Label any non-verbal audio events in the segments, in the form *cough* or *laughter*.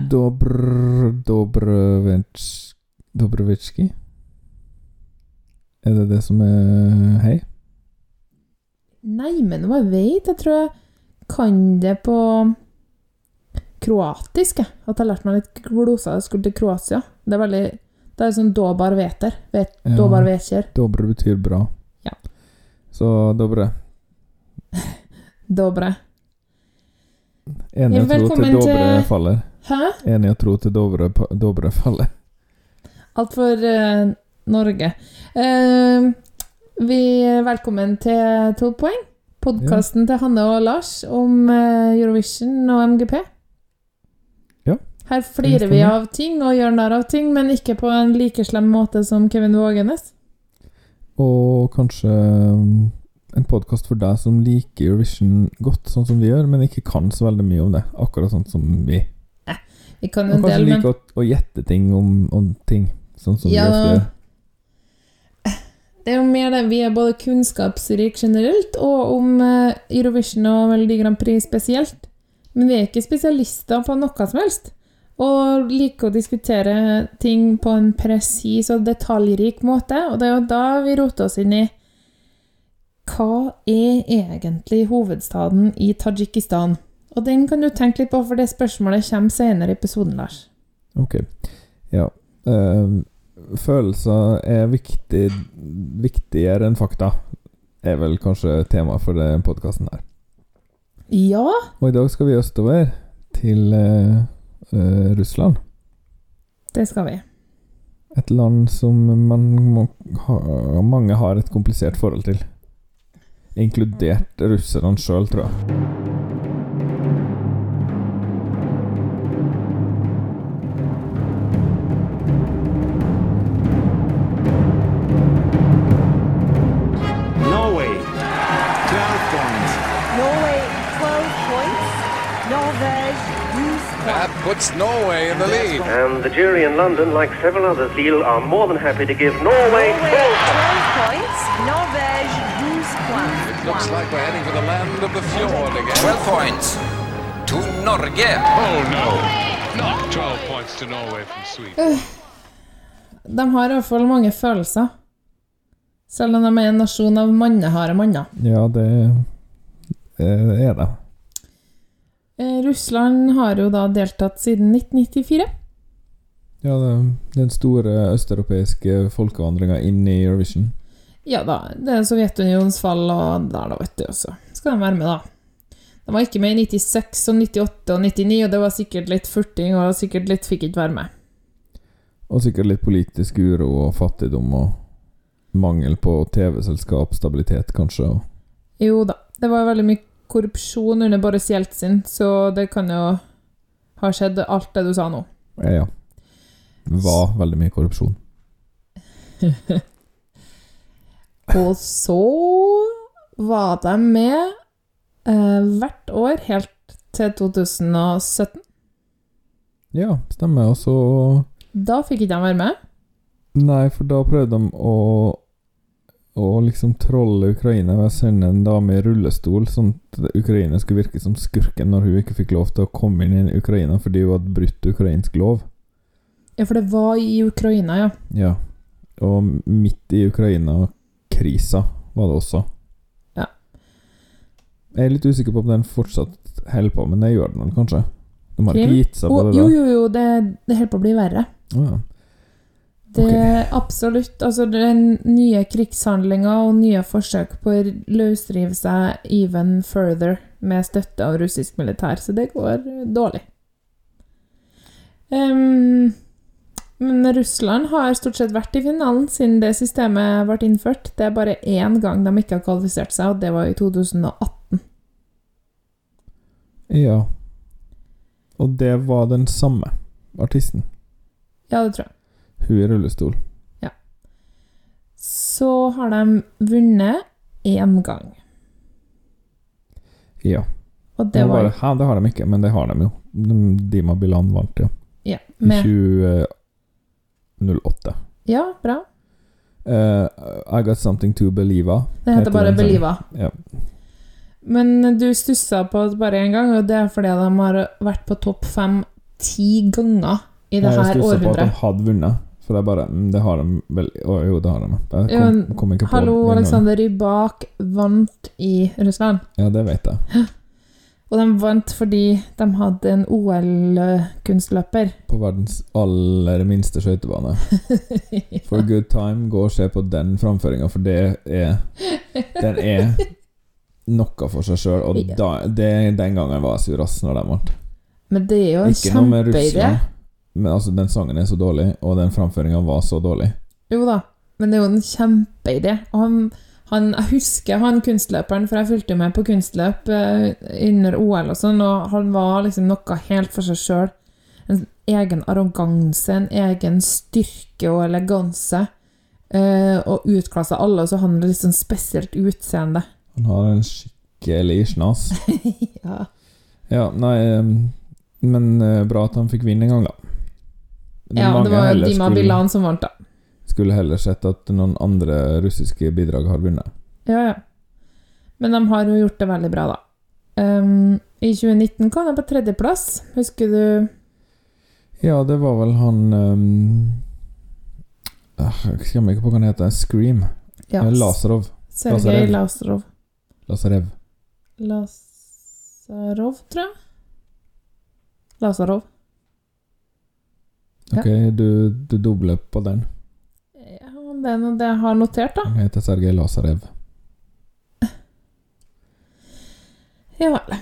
Dobr... Dobrovets... Dobrovetsky? Er det det som er Hei? Nei, men hva jeg vet Jeg tror jeg kan det på kroatisk. jeg. At jeg lærte meg litt gloser da jeg skulle til Kroatia. Det er veldig Det er sånn dobar veter. Vet, Ja. Dobar vetjer. Dobre betyr bra. Ja. Så dobre. *laughs* Dobre. Enig å tro til Dobre faller. Hæ? Enig å tro til Dovre, faller. Alt for uh, Norge. Uh, vi Velkommen til 12 poeng. Podkasten til Hanne og Lars om uh, Eurovision og MGP. Ja, Her flirer vi av ting og gjør narr av ting, men ikke på en like slem måte som Kevin Vågenes. Og kanskje um, en podkast for deg som liker Eurovision godt, sånn som vi gjør, men ikke kan så veldig mye om det. Akkurat sånn som vi. Vi kan jo en kanskje del, men liker å, gjette ting om, om ting, sånn som Ja. vi ofte gjør. det er jo mer det. Vi er både kunnskapsrike generelt, og om eh, Eurovision og Melodi Grand Prix spesielt. Men vi er ikke spesialister på noe som helst. Og liker å diskutere ting på en presis og detaljrik måte. Og det er jo da vi roter oss inn i Hva er egentlig hovedstaden i Tadsjikistan? Og den kan du tenke litt på, for det spørsmålet kommer senere i episoden, Lars. Ok. Ja. Uh, følelser er viktig, viktigere enn fakta, er vel kanskje tema for den podkasten her. Ja, Og i dag skal vi østover, til uh, uh, Russland. det skal vi. Et land som man må ha, mange har et komplisert forhold til. Inkludert russerne sjøl, tror jeg. That puts Norway in the lead. And the jury in London, like several others, feel are more than happy to give Norway Norway 12 12 points. Norvège 12 points. It looks like we're heading for the land of the fjord again. 12 points to Norge. Oh no, not 12 points to Norway from Sweden. De har i hvert fall mange følelser. Selv om de er en nasjon av manneharde manner. Ja, det eh, er det. Eh, Russland har jo da deltatt siden 1994. Ja, den store østeuropeiske folkevandringa inn i Eurovision. Ja da, det er Sovjetunionens fall og der, da, vet du. Så skal de være med, da. De var ikke med i 96 og 98 og 99, og det var sikkert litt furting, og sikkert litt fikk ikke være med. Og sikkert litt politisk uro og fattigdom og mangel på TV-selskap, stabilitet, kanskje. Jo da, det var veldig mye korrupsjon under Boris Jeltsin, så det kan jo ha skjedd alt det du sa nå. Ja, Det Var veldig mye korrupsjon. *laughs* Og så var de med eh, hvert år helt til 2017. Ja, stemmer. Og så Da fikk ikke de være med. Nei, for da prøvde de å å liksom trolle Ukraina ved å sende en dame i rullestol, sånn at Ukraina skulle virke som skurken når hun ikke fikk lov til å komme inn i Ukraina fordi hun hadde brutt ukrainsk lov. Ja, for det var i Ukraina, ja. Ja. Og midt i Ukraina-krisa var det også. Ja. Jeg er litt usikker på om den fortsatt holder på, men det gjør den vel kanskje. De har Krim? ikke gitt seg på det jo, jo, jo, det, det holder på å bli verre. Ja. Det er absolutt Altså, det er nye krigshandlinger og nye forsøk på å løsrive seg even further med støtte av russisk militær, så det går dårlig. Um, men Russland har stort sett vært i finalen siden det systemet ble innført. Det er bare én gang de ikke har kvalifisert seg, og det var i 2018. ja. Og det var den samme artisten. Ja, det tror jeg. Hun i rullestol. Så har de vunnet én gang. Ja. Og det Det, var Hæ, det har de ikke, men det har de jo. Dima Bilan vant, ja. ja, I med, 2008. ja, bra. Uh, I Got Something To Believe. Det heter bare Believe. Ja. Men du stussa på det bare én gang, og det er fordi de har vært på topp fem ti ganger i det Jeg her stusset på at de hadde vunnet. For er bare mm, Det har de vel Å jo, det har de. Jeg Ja, kom, kom Hallo, vinneren. Alexander Rybak vant i Russland. Ja, det vet jeg. *laughs* Og de vant fordi de hadde en OL-kunstløper. På verdens aller minste skøytebane. *laughs* For a good time, gå og se på den framføringa, for det er Den er noe for seg sjøl. Og Ja. da, det, den gangen var jeg sur ass når de vant. Men det er jo en kjempeidé. Men altså, den sangen er så dårlig, og den framføringa var så dårlig. Jo da, men det er jo en kjempeidé. Og han, han, jeg husker han kunstløperen, for jeg fulgte med på kunstløp eh, under OL og sånn, og han var liksom noe helt for seg sjøl. En egen arroganse, en egen styrke og eleganse. Eh, og utklassa alle, og så hadde han litt sånn spesielt utseende. Han har en skikkelig snas. *laughs* Ja. Ja, nei eh, Men eh, bra at han fikk vinne en gang, da. Ja, det var Dima skulle- Bilan som vant, da. Skulle heller sett at noen andre russiske bidrag har vunnet. Ja, ja. Men de har jo gjort det veldig bra, da. Um, I 2019 kom de på tredjeplass. Husker du Ja, det var vel han um, Jeg kommer ikke på hva han heter. Scream. ja, Lasarov. Lazarov. Sergej Lasarov. Lasarev. Lasarov, tror jeg. Lazarov. Ok, du, du dobler på den. Ja, det er det jeg har notert, da. Han heter Sergej Lazarev. Ja vel.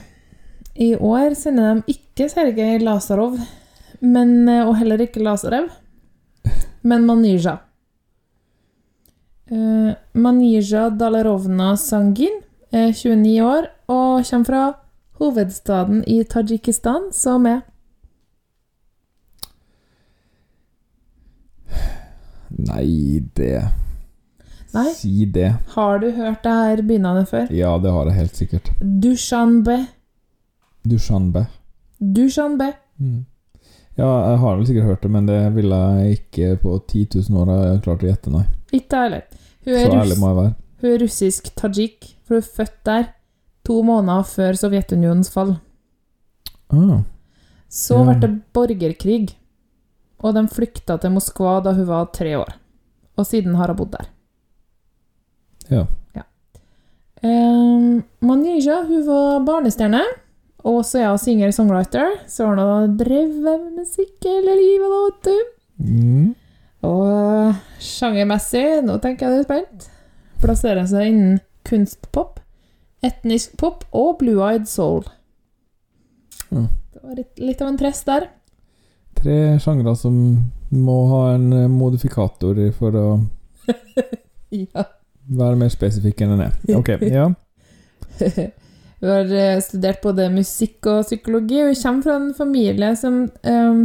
I år sender de ikke Sergej Lasarov, men, eh, og heller ikke Lazarev, *laughs* men Manija. Uh, Manija Dalarovna Sangin er 29 år og kommer fra hovedstaden i Tadsjikistan, som er Nei, det Nei. Si det. Har du hørt det her begynnende før? Ja, det har jeg helt sikkert. Dushanbe. Dushanbe. Dushanbe. Mm. Ja, jeg har vel sikkert hørt det, men det ville jeg ikke på 10 000 år ha klart å gjette, nei. Ikke ærlig. heller. Hun Så er, ærlig må jeg være. hun er russisk tajik, for hun er født der to måneder før Sovjetunionens fall. Ah, Så Ja. ble det borgerkrig, og de flykta til Moskva da hun var tre år. Og siden har hun bodd der. ja. Um, Manija hun var barnestjerne, og så er hun singer-songwriter. Så har hun drevet med musikk hele livet, da, vet du. Mm. Og sjangermessig, nå tenker jeg du er spent, plasserer seg innen kunstpop, etnisk pop og blue-eyed soul. Ja. Det var litt, litt av en trest der. Tre sjangre som må ha en eh, modifikator for å *laughs* Ja. være mer spesifikk enn den er. Ok, ja. *laughs* Hun har eh, studert både musikk og psykologi, og hun kommer fra en familie som um,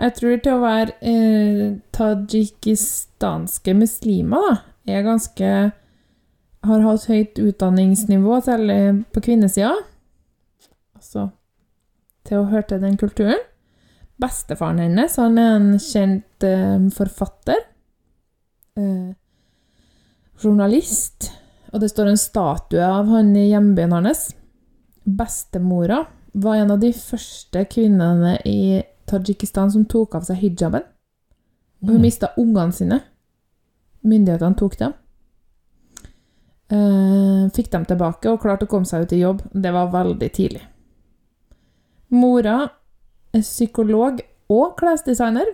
jeg tror til å være eh, tadsjikistanske muslimer, da, er ganske Har hatt høyt utdanningsnivå, særlig på kvinnesida. Altså til å høre til den kulturen. Bestefaren hennes han er en kjent eh, forfatter. Eh, journalist. Og det står en statue av han i hjembyen hans. Bestemora var en av de første kvinnene i Tadsjikistan som tok av seg hijaben. Og hun mista ungene sine. Myndighetene tok dem. Eh, fikk dem tilbake og klarte å komme seg ut i jobb. Det var veldig tidlig. Mora psykolog og klesdesigner,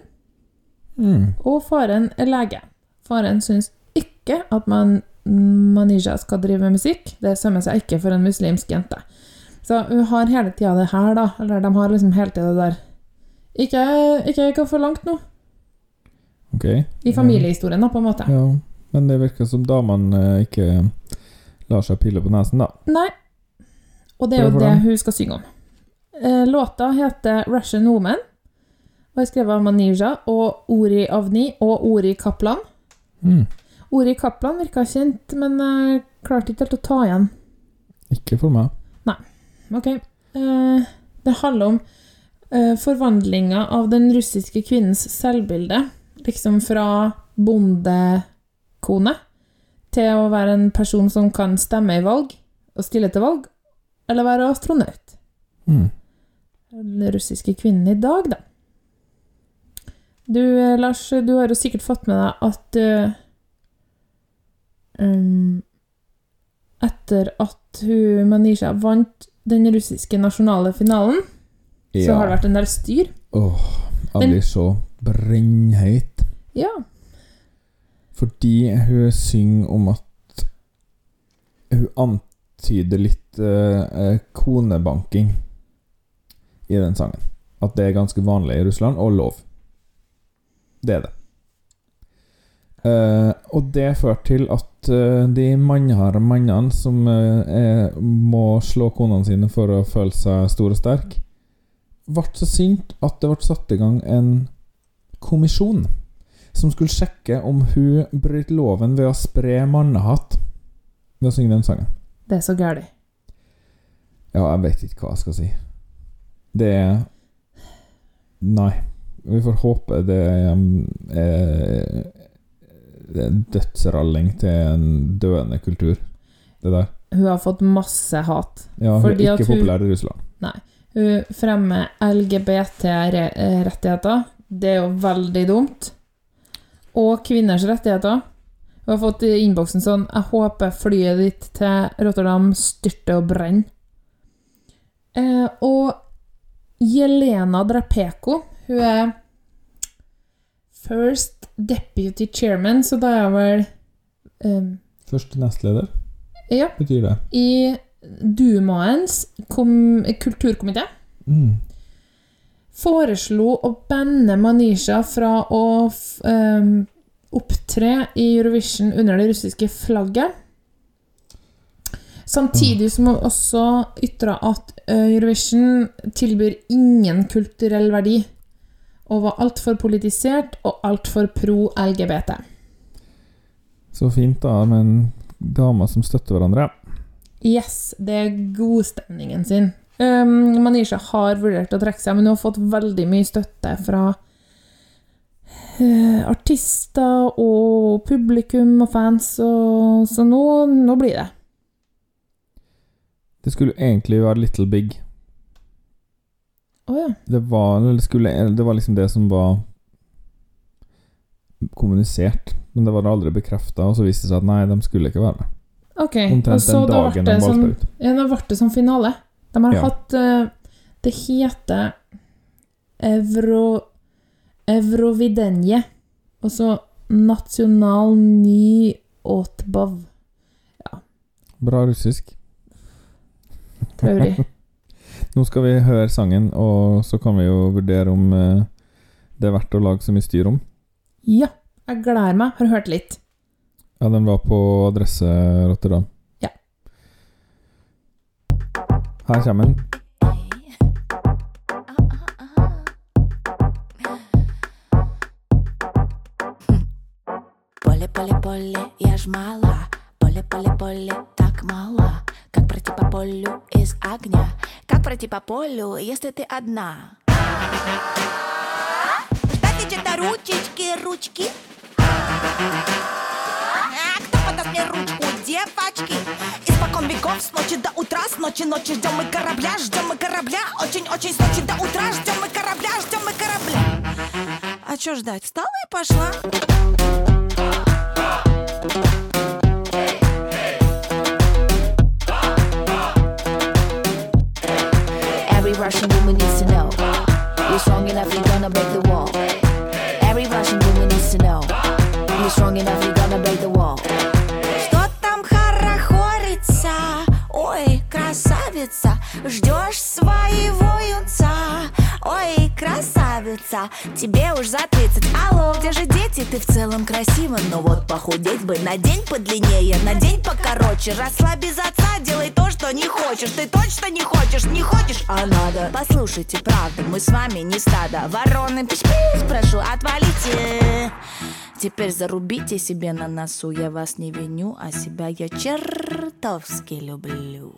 Mm. og faren er lege. Faren syns ikke at man Manija skal drive med musikk. Det sømmer seg ikke for en muslimsk jente. Så hun har hele tida det her, da. Eller de har liksom hele tida det der Ikke, ikke gå for langt nå. Ok. I familiehistorien, da, på en måte. Ja, men det virker som damene eh, ikke lar seg pille på nesen, da. Nei. Og det er jo det hun skal synge om. Eh, Låta heter 'Russian Woman' og er skrevet av Manija og Ori Avni og Ori Kaplan. Mm. Ori Kaplan virka kjent, men jeg klarte ikke helt å ta igjen. Ikke for meg. Nei. Ok. Eh, det handler om eh, forvandlinga av den russiske kvinnens selvbilde. Liksom fra bondekone til å være en person som kan stemme i valg og stille til valg, eller være astronaut. Mm. Den russiske kvinnen i dag, da. Du, eh, Lars, du har jo sikkert fått med deg at uh, um, Etter at hun, Manisha vant den russiske nasjonale finalen, så har det vært en del styr. Åh, jeg Den- blir så brennheit. Ja. Fordi hun synger om at Hun antyder litt eh, konebanking i den sangen. At det er ganske vanlig i Russland, og lov. Det er det. Uh, og det førte til at uh, de mannharde mannene som uh, er, må slå konene sine for å føle seg stor og sterk, ble så sint at det ble satt i gang en kommisjon som skulle sjekke om hun brøt loven ved å spre mannehatt ved å synge den sangen. Det er så gæli. Ja, jeg vet ikke hva jeg skal si. Det er Nei. Vi får håpe det er, er, det er dødsralling til en døende kultur, det der. Hun har fått masse hat. Ja, hun er ikke populær i Russland. Hun fremmer LGBT-rettigheter. Det er jo veldig dumt. Og kvinners rettigheter. Hun har fått i innboksen sånn Jeg håper flyet ditt til Rotterdam styrter og brenner. Eh, og Jelena Drapeko, hun er First Deputy Chairman, så da er hun vel um, Første nestleder, Ja, betyr det. i Dumaens kom kulturkomité Mm. foreslo å banne Manisha fra å ehm, opptre i Eurovision under det russiske flagget. Samtidig som hun også ytra at eh, Eurovision tilbyr ingen kulturell verdi, og var altfor politisert og altfor pro LGBT. Så fint, da, med en dame som støtter hverandre. Yes, det er godstemningen sin. Um, Manisha har vurdert å trekke seg, men hun har fått veldig mye støtte fra eh, artister og publikum og fans, og, så nå, nå blir det. Det skulle egentlig være Little Big. Oh, ja. Det var, eller skulle, det var liksom det som var kommunisert, men det var aldri bekrefta, og så viste det seg at nei, de skulle ikke være med. Ok, og Omtrent så den da ble dagen det de som, ut. ja, da ble det som finale. De har Ja. hatt uh, Det heter Euro, Eurovidenje, og så Nasjonal Ny Åtbav. Bra russisk Traurig. *laughs* Nå skal vi høre sangen, og så kan vi jo vurdere om eh, det er verdt å lage så mye styr om. Ja, jeg gleder meg. Har hørt litt. Ja, den var på adresse Rotterdam. Ja. Her kommer den. Поле, поле, поле, я ж мала Поле, поле, поле, так мало Как Пройти по полю из огня. Как пройти по полю, если ты одна? Ждать где-то ручечки, ручки. А кто подаст мне ручку, девочки? Испокон веков, с ночи до утра С ночи ночи ждем мы корабля, ждем мы корабля. Очень-очень с ночи до утра Ждем мы корабля, ждем мы корабля. А чё ждать? Встала и пошла Russian woman needs to know You're strong enough, you're gonna break the Тебе уж за 30 Алло, где же дети? Ты в целом красива Но вот похудеть бы на день подлиннее. На день покороче. Росла без отца, делай то, что не хочешь. Ты точно не хочешь, не хочешь, а надо. Послушайте, правда, мы с вами не стадо. Вороны, пиш-пиш, прошу, отвалите. Теперь зарубите себе на носу. Я вас не виню, а себя я чертовски люблю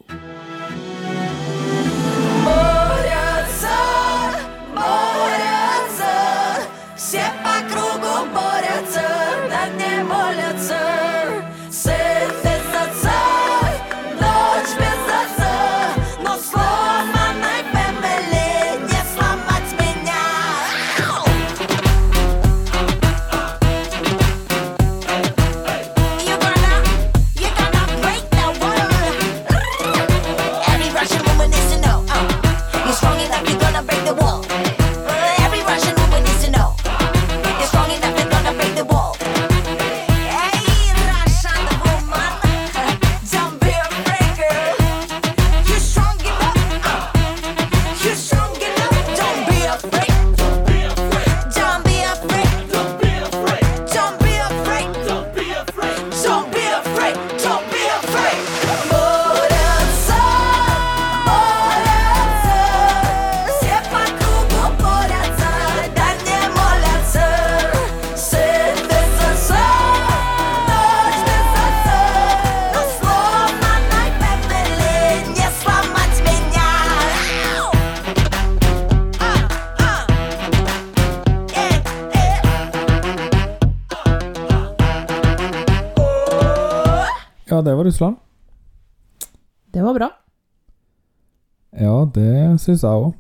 Russland. Det var bra. Ja, det syns jeg òg.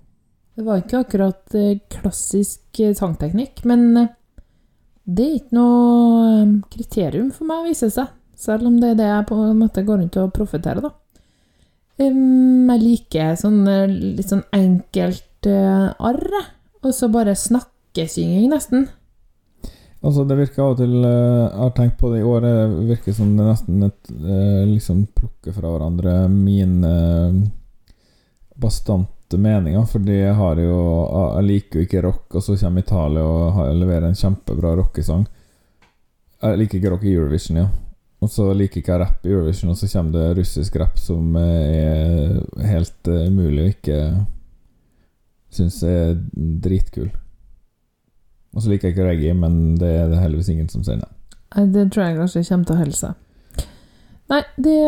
Det var ikke akkurat eh, klassisk eh, sangteknikk, men eh, det er ikke noe kriterium for meg, viser det seg. Selv om det er det jeg på en måte går rundt og profeterer, da. Jeg liker sånn litt sånn enkelt arr, og så bare snakkesynging, nesten. Altså, det virker av og til eh, Jeg har tenkt på det i år, det virker som det nesten et, eh, liksom plukker fra hverandre mine eh, bastante meninger. Fordi jeg har jo Jeg liker jo ikke rock, og så kommer Italia og leverer en kjempebra rockesang. Jeg liker ikke rock i Eurovision, ja. Og så liker ikke jeg rapp i Eurovision, og så kommer det russisk rapp som er helt umulig å ikke synes er dritkul. Og så liker jeg ikke reggae, men det er det heldigvis ingen som sier nei. Det tror jeg kanskje kommer til å holde seg. Nei, det,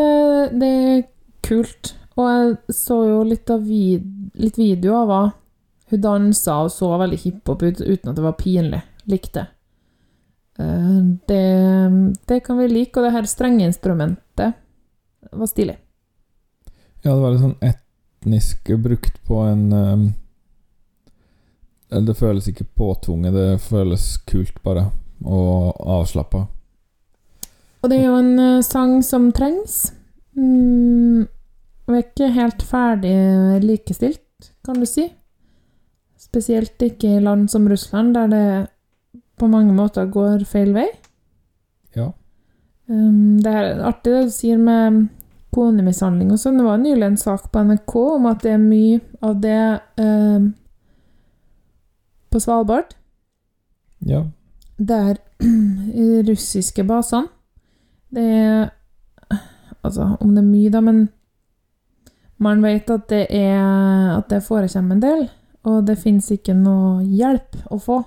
det er kult. Og jeg så jo litt, av vid, litt video av henne. Hun dansa og så veldig hiphop ut uten at det var pinlig. Likte. Eh, Det, det kan vi like, og det her strengeinstrumentet var stilig. Ja, det var litt sånn etnisk brukt på en um, Det føles ikke påtvunget, det føles kult, bare. Og avslappa. Og det er jo en eh, sang som trengs. Mm, vi er ikke helt ferdig likestilt, kan du si. Spesielt ikke i land som Russland, der det på mange måter går feil vei. Ja. Um, det er artig det du sier med konemishandling og sånn. Det var nylig en sak på NRK om at det er mye av det um, på Svalbard, Ja. der *clears throat* russiske basene Det er Altså, om det er mye, da, men man vet at det er At det forekommer en del, og det fins ikke noe hjelp å få.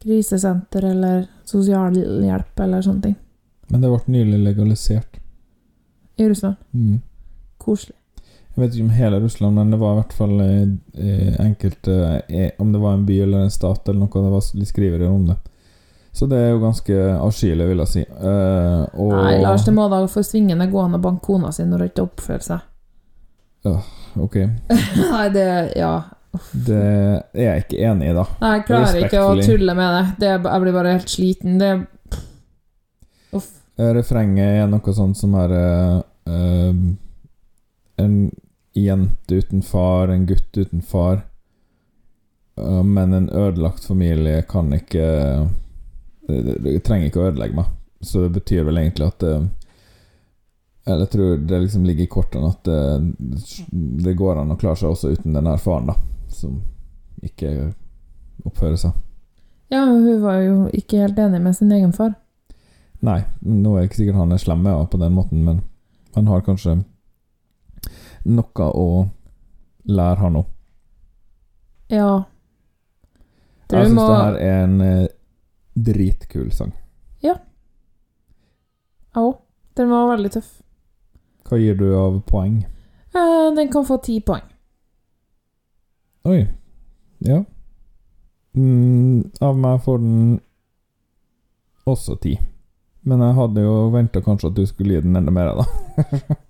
Krisesenter eller sosialhjelp eller sånne ting. Men det ble nylig legalisert. I Russland. Mm. Koselig. Jeg vet ikke om hele Russland, men det var i hvert fall eh, eh, enkelte eh, Om det var en by eller en stat eller noe, det var litt skriverier om det. Så det er jo ganske avskyelig, vil jeg si. Eh, og Nei, Lars, det må da for svingende gå an å banke kona si når hun ikke oppfører seg. Ok, *laughs* Nei, det Ja. det er jeg ikke enig i, da. Nei, jeg klarer ikke å tulle med det. det. er- Jeg blir bare helt sliten. Det Uff. Eh, Refrenget er noe sånt som er uh, eh, En jente uten far, en gutt uten far. Eh, men en ødelagt familie kan ikke det, trenger ikke å ødelegge meg. Så det betyr vel egentlig at det, Eller jeg tror det liksom ligger i kortene at det, det går an å klare seg også uten den her faren, da. Som ikke oppfører seg. Ja, men hun var jo ikke helt enig med sin egen far. Nei, nå er det ikke sikkert han er slem med henne på den måten, men han har kanskje noe å lære, han òg. Ja. Jeg Tror syns må det her er en eh, dritkul sang. Ja, òg. Den var veldig tøff. Hva gir du av poeng? Eh, den kan få ti poeng. Oi. Ja. Mm, av meg får den også ti. Men jeg hadde jo venta kanskje at du skulle gi den enda mer, da. *laughs*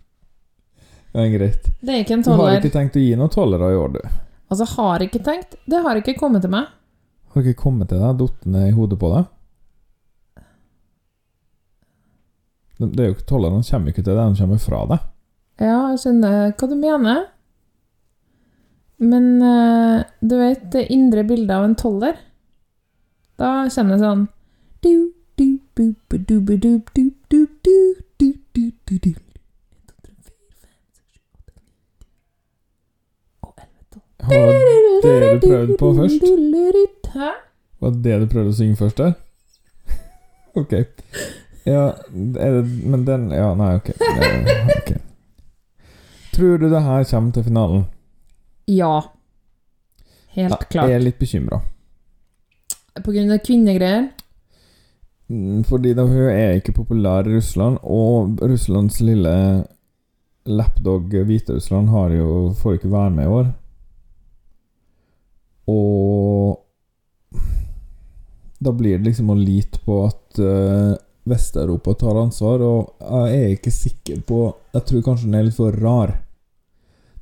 Det er greit. Det er ikke en toller. Du har ikke tenkt å gi noen tollere i år, du? Altså, har ikke tenkt. Det har ikke kommet til meg. Har ikke kommet til deg? Datt ned i hodet på deg? Det er jo ikke Tollerne kommer ikke til deg, de kommer fra deg. Ja, jeg skjønner hva du mener. Men eh, du vet det indre bildet av en toller? Da kjenner jeg sånn du, du, bu, bu, du, bu, du, du, du, du, du, du, du, du. Var det du prøvde på først? Hæ? Var det det du prøvde å synge først der? *laughs* ok. Ja, er det, men den Ja, nei, ok. okay. Tror du det her kommer til finalen? Ja. Helt ja, klart. er litt bekymra. På grunn av kvinnegreier. Mm, Fordi da hun er ikke populær i Russland, og Russlands lille lapdog Hviterussland har jo, får ikke være med i år. Og da blir det liksom å lite på at uh, Vest-Europa tar ansvar, og jeg er ikke sikker på Jeg tror kanskje den er litt for rar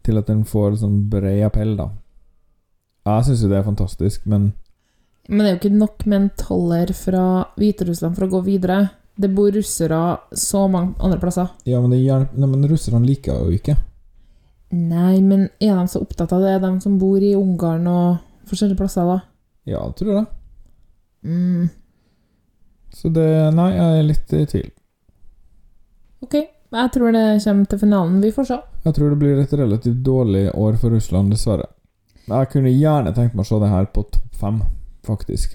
til at den får sånn bred appell, da. Jeg syns jo det er fantastisk, men Men det er jo ikke nok med en toller fra Hviterussland for å gå videre. Det bor russere så mange andre plasser. Ja, men, nei, men russerne liker jo ikke. Nei, men er de så opptatt av det, de som bor i Ungarn og forskjellige plasser, da? Ja, jeg tror det. Mm. Så det Nei, jeg er litt i tvil. Ok, jeg tror det kommer til finalen. Vi får se. Jeg tror det blir et relativt dårlig år for Russland, dessverre. Jeg kunne gjerne tenkt meg å se det her på topp fem, faktisk.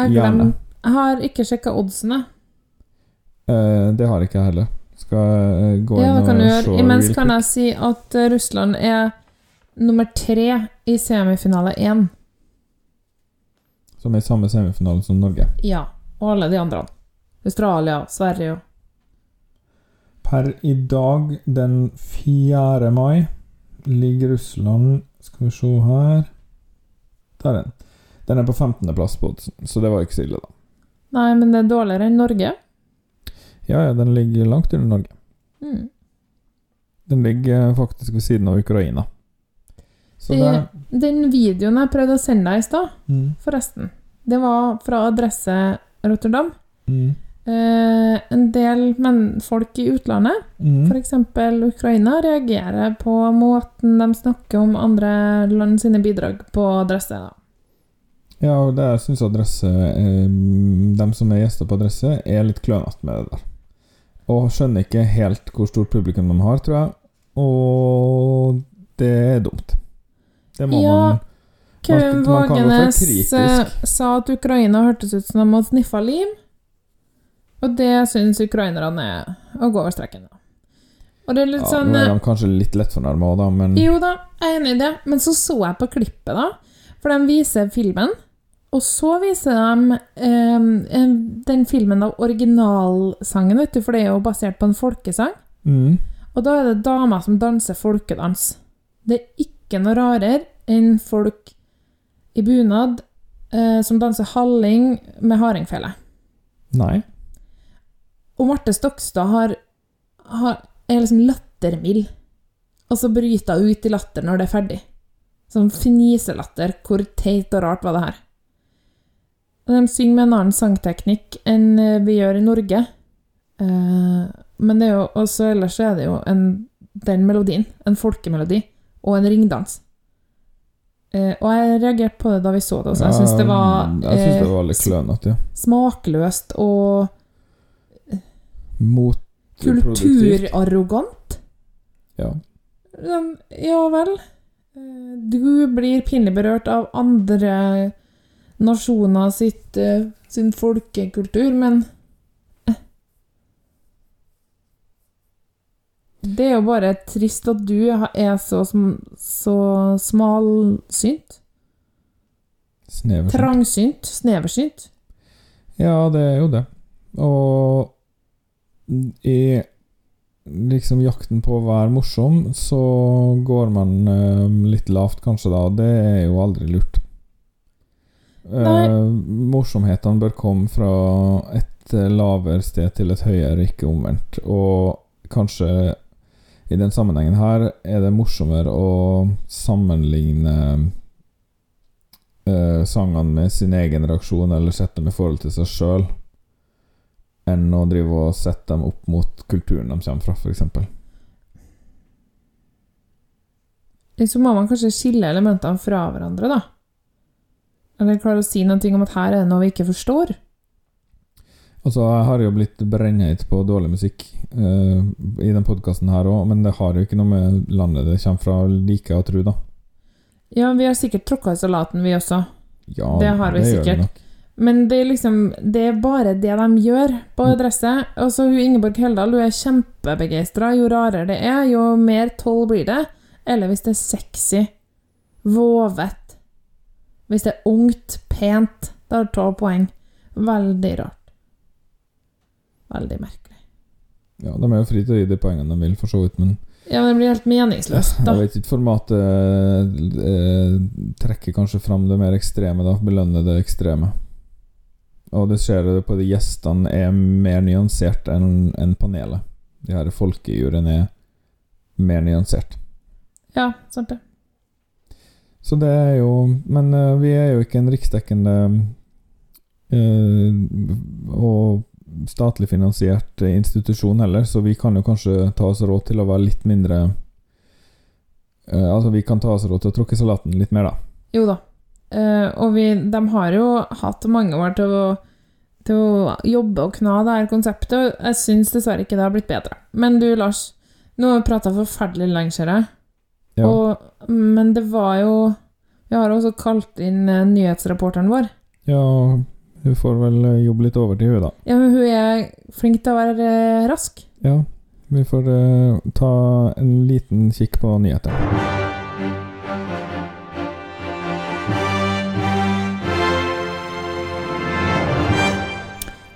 Jeg, Gjerne. jeg har ikke sjekka oddsene. Eh, det har ikke jeg heller. Skal jeg eh, gå Ja, inn og kan se gjøre. Imens kan jeg si at Russland er nummer tre i semifinale én. Som er i samme semifinale som Norge. Ja. Og alle de andre. Australia, Sverige og Per i dag, den 4. mai, ligger Russland Skal vi se her Der er den. Den er på 15.-plass på oddsen, så det var ikke så ille, da. Nei, men det er dårligere enn Norge. Ja, ja, den ligger langt under Norge. Mm. Den ligger faktisk ved siden av Ukraina. Så det Den videoen jeg prøvde å sende deg i stad, mm, forresten, det var fra adresse Rotterdam. mm, Eh, en del men folk i utlandet, mm. f.eks. Ukraina, reagerer på måten de snakker om andre land sine bidrag på adresse. Da. Ja, og der syns Adresse eh, De som er gjester på Adresse, er litt klønete med det der. Og skjønner ikke helt hvor stort publikum de har, tror jeg. Og det er dumt. Det må Ja, man Kevin Vågenes eh, sa at Ukraina hørtes ut som de hadde sniffa lim. Og det syns ukrainerne er å gå over streken. Da. Og det er litt ja, sånn Nå er eh, de kanskje litt lettfornærma òg, da, men Jo da, jeg er enig i det, men så så jeg på klippet, da. For de viser filmen, og så viser de eh, den filmen av originalsangen, vet du, for det er jo basert på en folkesang. mm, Og da er det damer som danser folkedans. Det er ikke noe rarere enn folk i bunad eh, som danser halling med hardingfele. Nei. Og Marte Stokstad har, har, er liksom lattermild. Og så bryter hun ut i latter når det er ferdig. Sånn fniselatter. Hvor teit og rart var det her? De synger med en annen sangteknikk enn eh, vi gjør i Norge. Eh, men det er jo også ellers så er det jo en, den melodien. En folkemelodi. Og en ringdans. Eh, og jeg reagerte på det da vi så det også. Jeg syns det var Jeg synes det eh, var litt klønete, ja. smakløst og kulturarrogant. Ja. Sånn, Ja vel. Eh, Du blir pinlig berørt av andre nasjoner sitt, eh, sin folkekultur, men Det er jo bare trist at du er så, så smalsynt. Sneversynt. Trangsynt. Sneversynt. Ja, det er jo det. Og i liksom jakten på å være morsom, så går man eh, litt lavt, kanskje, da. Det er jo aldri lurt. Nei. Eh, morsomhetene bør komme fra et lavere sted til et høyere, ikke omvendt. Og kanskje i den sammenhengen her er det morsommere å sammenligne uh, sangene med sin egen reaksjon, eller sette dem i forhold til seg sjøl, enn å drive og sette dem opp mot kulturen de kommer fra, f.eks. Så må man kanskje skille elementene fra hverandre, da. Eller klare å si noe om at her er det noe vi ikke forstår. Altså, jeg har jo blitt brennheit på dårlig musikk uh, i den podkasten her òg, men det har jo ikke noe med landet det kommer fra, liker jeg å tro, da. Ja, vi har sikkert tråkka i salaten, vi også. Ja, Det har vi gjør vi nok. Men det er liksom Det er bare det de gjør på adresse. Og så hun Ingeborg Heldal, hun er kjempebegeistra. Jo rarere det er, jo mer toll blir det. Eller hvis det er sexy, vovet Hvis det er ungt, pent, da er det tolv poeng. Veldig rart. Veldig merkelig. Ja, De er jo fri til å gi de poengene de vil, for så vidt, men Ja, men det blir helt meningsløst, da. jeg vet ikke formatet eh, trekker kanskje fram det mer ekstreme, da. Belønner det ekstreme. Og det ser du på de gjestene er mer nyansert enn en panelet. De her folkejuryene er mer nyansert. Ja, sant det. Så det er jo Men eh, vi er jo ikke en riksdekkende eh, og statlig finansiert institusjon heller, så vi kan jo kanskje ta oss råd til å være litt mindre eh, Altså, vi kan ta oss råd til å tråkke salaten litt mer, da. Jo da. Eh, og vi, de har jo hatt mange år til å, til å jobbe og kna det her konseptet. og Jeg syns dessverre ikke det har blitt bedre. Men du, Lars, nå har vi prata forferdelig lenge, ser jeg. Ja. Og, men det var jo Vi har også kalt inn eh, nyhetsreporteren vår. ja hun får vel eh, jobbe litt over til hun, da. Ja, men hun er flink til å være eh, rask. Ja, vi får uh, ta en liten kikk på nyheter.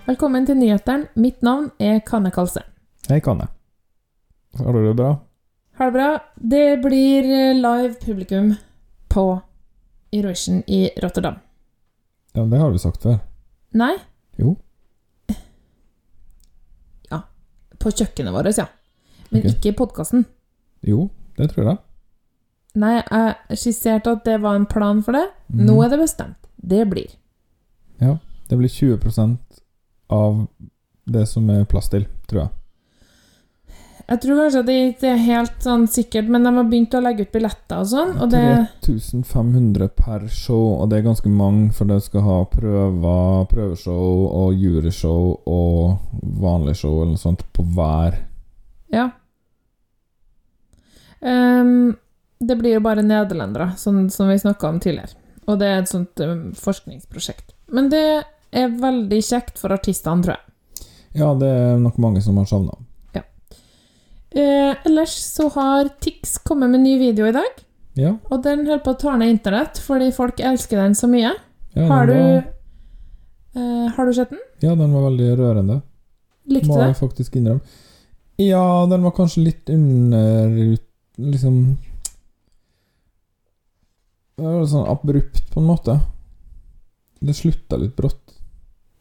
Velkommen til nyhetene. Mitt navn er Kanne Kalse. Hei, Kanne. Har du det bra? Har det bra. Det blir live publikum på Eurovision i Rotterdam. Ja, det har du sagt før. Nei? Jo. *laughs* Ja. På kjøkkenet vårt, ja. Men okay. ikke i podkasten. Jo, det tror jeg. Nei, jeg skisserte at det var en plan for det. Mm. Nå er det bestemt. Det blir. Ja. Det blir 20% av det som er plass til, tror jeg. Jeg tror kanskje det ikke er helt sånn sikkert, men de har begynt å legge ut billetter og sånn, og det 3500 per show, og det er ganske mange, for det skal ha prøver, prøveshow og juryshow og vanlig show eller noe sånt på hver. Ja. Um, det blir jo bare nederlendere, sånn som vi snakka om tidligere. Og det er et sånt um, forskningsprosjekt. Men det er veldig kjekt for artistene, tror jeg. Ja, det er nok mange som har savna. Eh, ellers så har Tix kommet med en ny video i dag, Ja, og den holder på å ta ned internett fordi folk elsker den så mye. ja, har, du, var, eh, har du sett den? ja, den var veldig rørende. Likte Må du jeg det? faktisk innrømme. Ja, den var kanskje litt under Liksom Det var sånn abrupt, på en måte. Det slutta litt brått.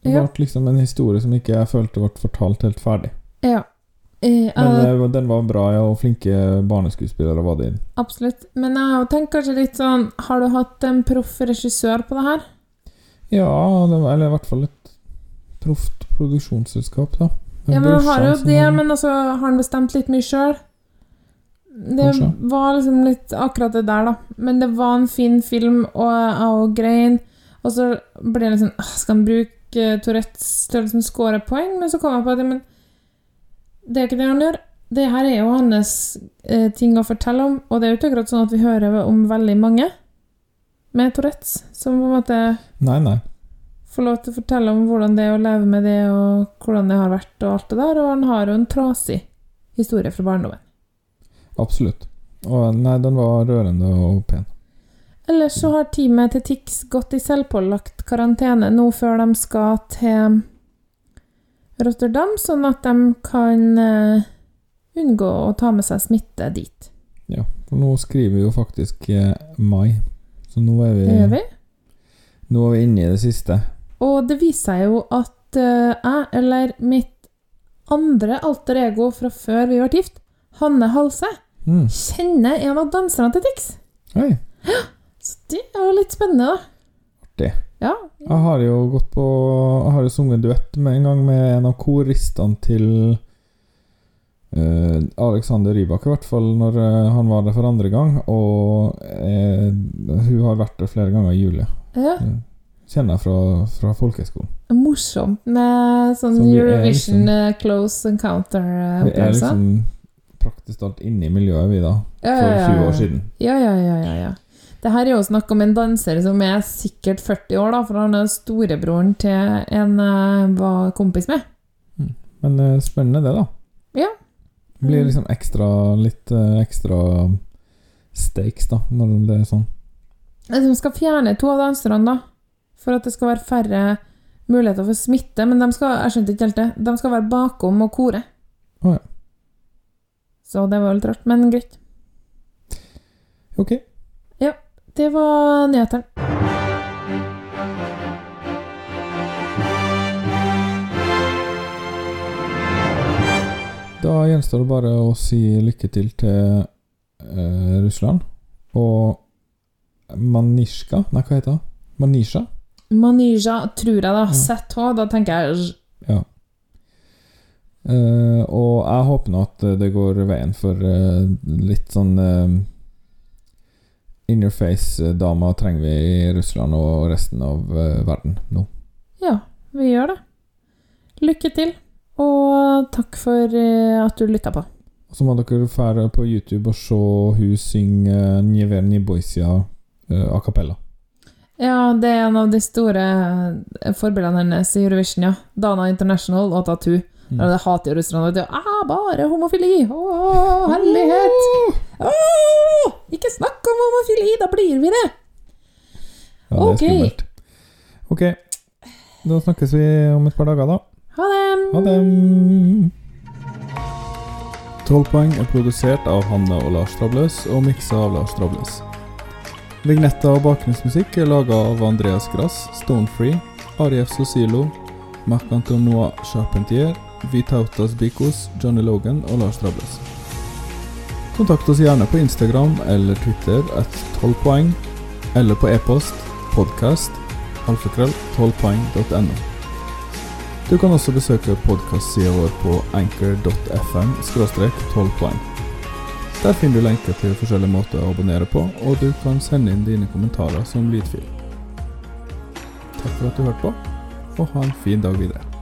Det Ja. ble liksom en historie som ikke jeg følte ble fortalt helt ferdig. Ja. Eh, Men eh, det den var bra, ja, og flinke barneskuespillere var det inn. absolutt. Men jeg tenkt kanskje litt sånn Har du hatt en proff regissør på det her? Ja, det var, eller i hvert fall et proft produksjonsselskap, da. Med Ja, men han har jo det, har- men altså, har han bestemt litt mye sjøl? Det Kanskje. var liksom litt akkurat det der, da. Men det var en fin film, og jeg grein. Og så ble det liksom «Åh, Skal han bruke uh, Tourettes til å liksom score poeng? Men så kom jeg på at men det er ikke det han gjør. Det her er jo hans eh, ting å fortelle om, og det er jo ikke akkurat sånn at vi hører om veldig mange med Tourettes som på en måte Nei, nei. får lov til å fortelle om hvordan det er å leve med det, og hvordan det har vært, og alt det der. Og han har jo en trasig historie fra barndommen. Absolutt. Og nei, den var rørende og pen. Ellers så har teamet til Tix gått i selvpålagt karantene nå før de skal til Rotterdam, sånn at de kan eh, unngå å ta med seg smitte dit. Ja, for nå skriver vi jo faktisk eh, mai. Så nå er vi, er vi. Nå er vi inne i det siste. Og det viser seg jo at eh, jeg, eller mitt andre alter ego fra før vi ble gift, Hanne Halse, Mm. kjenner en av danserne til Tix. Hei. Så det er jo litt spennende, da. Artig. Ja. Jeg har jo gått på Jeg har jo sunget duett med en gang med en av koristene til eh, Alexander Rybak, i hvert fall når eh, han var der for andre gang. Og eh, hun har vært der flere ganger, Julie. ja. Kjenner jeg fra, fra folkehøgskolen. Morsomt med sånn Så Eurovision liksom- close encounter-opplevelse. Vi er liksom praktisk talt inne i miljøet, vi, da. For ja, ja, 20 år siden. Ja, ja, ja, ja, ja. Det her er jo snakk om en danser som er sikkert 40 år, da, for han er storebroren til en jeg var kompis med. Men eh, spennende, det, da. Ja. Det blir Mm. liksom ekstra Litt eh, ekstra stakes, da, når det er sånn. De skal fjerne to av danserne, da, for at det skal være færre muligheter for smitte. Men de skal, jeg skjønte ikke helt det, de skal være bakom og kore. Å ja. Så det var litt rart, men greit. Ok. Det var nyhetene. Da gjenstår det bare å si lykke til til eh, Russland og Manishka Nei, hva heter det? Manisja? Manisja, tror jeg, da. Ja. ZH. Da tenker jeg Ja. Eh, og jeg håper nå at det går veien for eh, litt sånn eh, uh, Interface-dama trenger vi i Russland og resten av eh, verden nå. Ja, vi gjør det. Lykke til, og takk for eh, at du lytta på. Så må dere fære på YouTube og se hun synge Njever Njeboisia uh, a cappella. Ja, det er en av de store eh, forbildene hennes i Eurovision, ja. Dana International og Tattoo. Mm. Det hater jo russerne. vet du. Ah, bare homofili! Å, herlighet! Åh, ikke snakk om homofili, da blir vi det! Ja, det er Ok. skummelt. Ok. Da snakkes vi om et par dager, da. Ha det! Ha det! 12 poeng er produsert av Hanne og Lars Trabløs og miksa av Lars Trabløs. Vignetta og bakgrunnsmusikk er laga av Andreas Grass, Stonefree, Arief Sosilo, Marc-Antonois Charpentier, Vitautas Bikos, Johnny Logan og Lars Trabløs. Kontakt oss gjerne på Instagram eller Twitter at 12 poeng, eller på e-post podcast alfakrøll 12poeng.no. Du kan også besøke podkastsida vår på anchor.fm 12 poeng. Der finner du lenker til forskjellige måter å abonnere på, og du kan sende inn dine kommentarer som lydfil. Takk for at du hørte på, og ha en fin dag videre.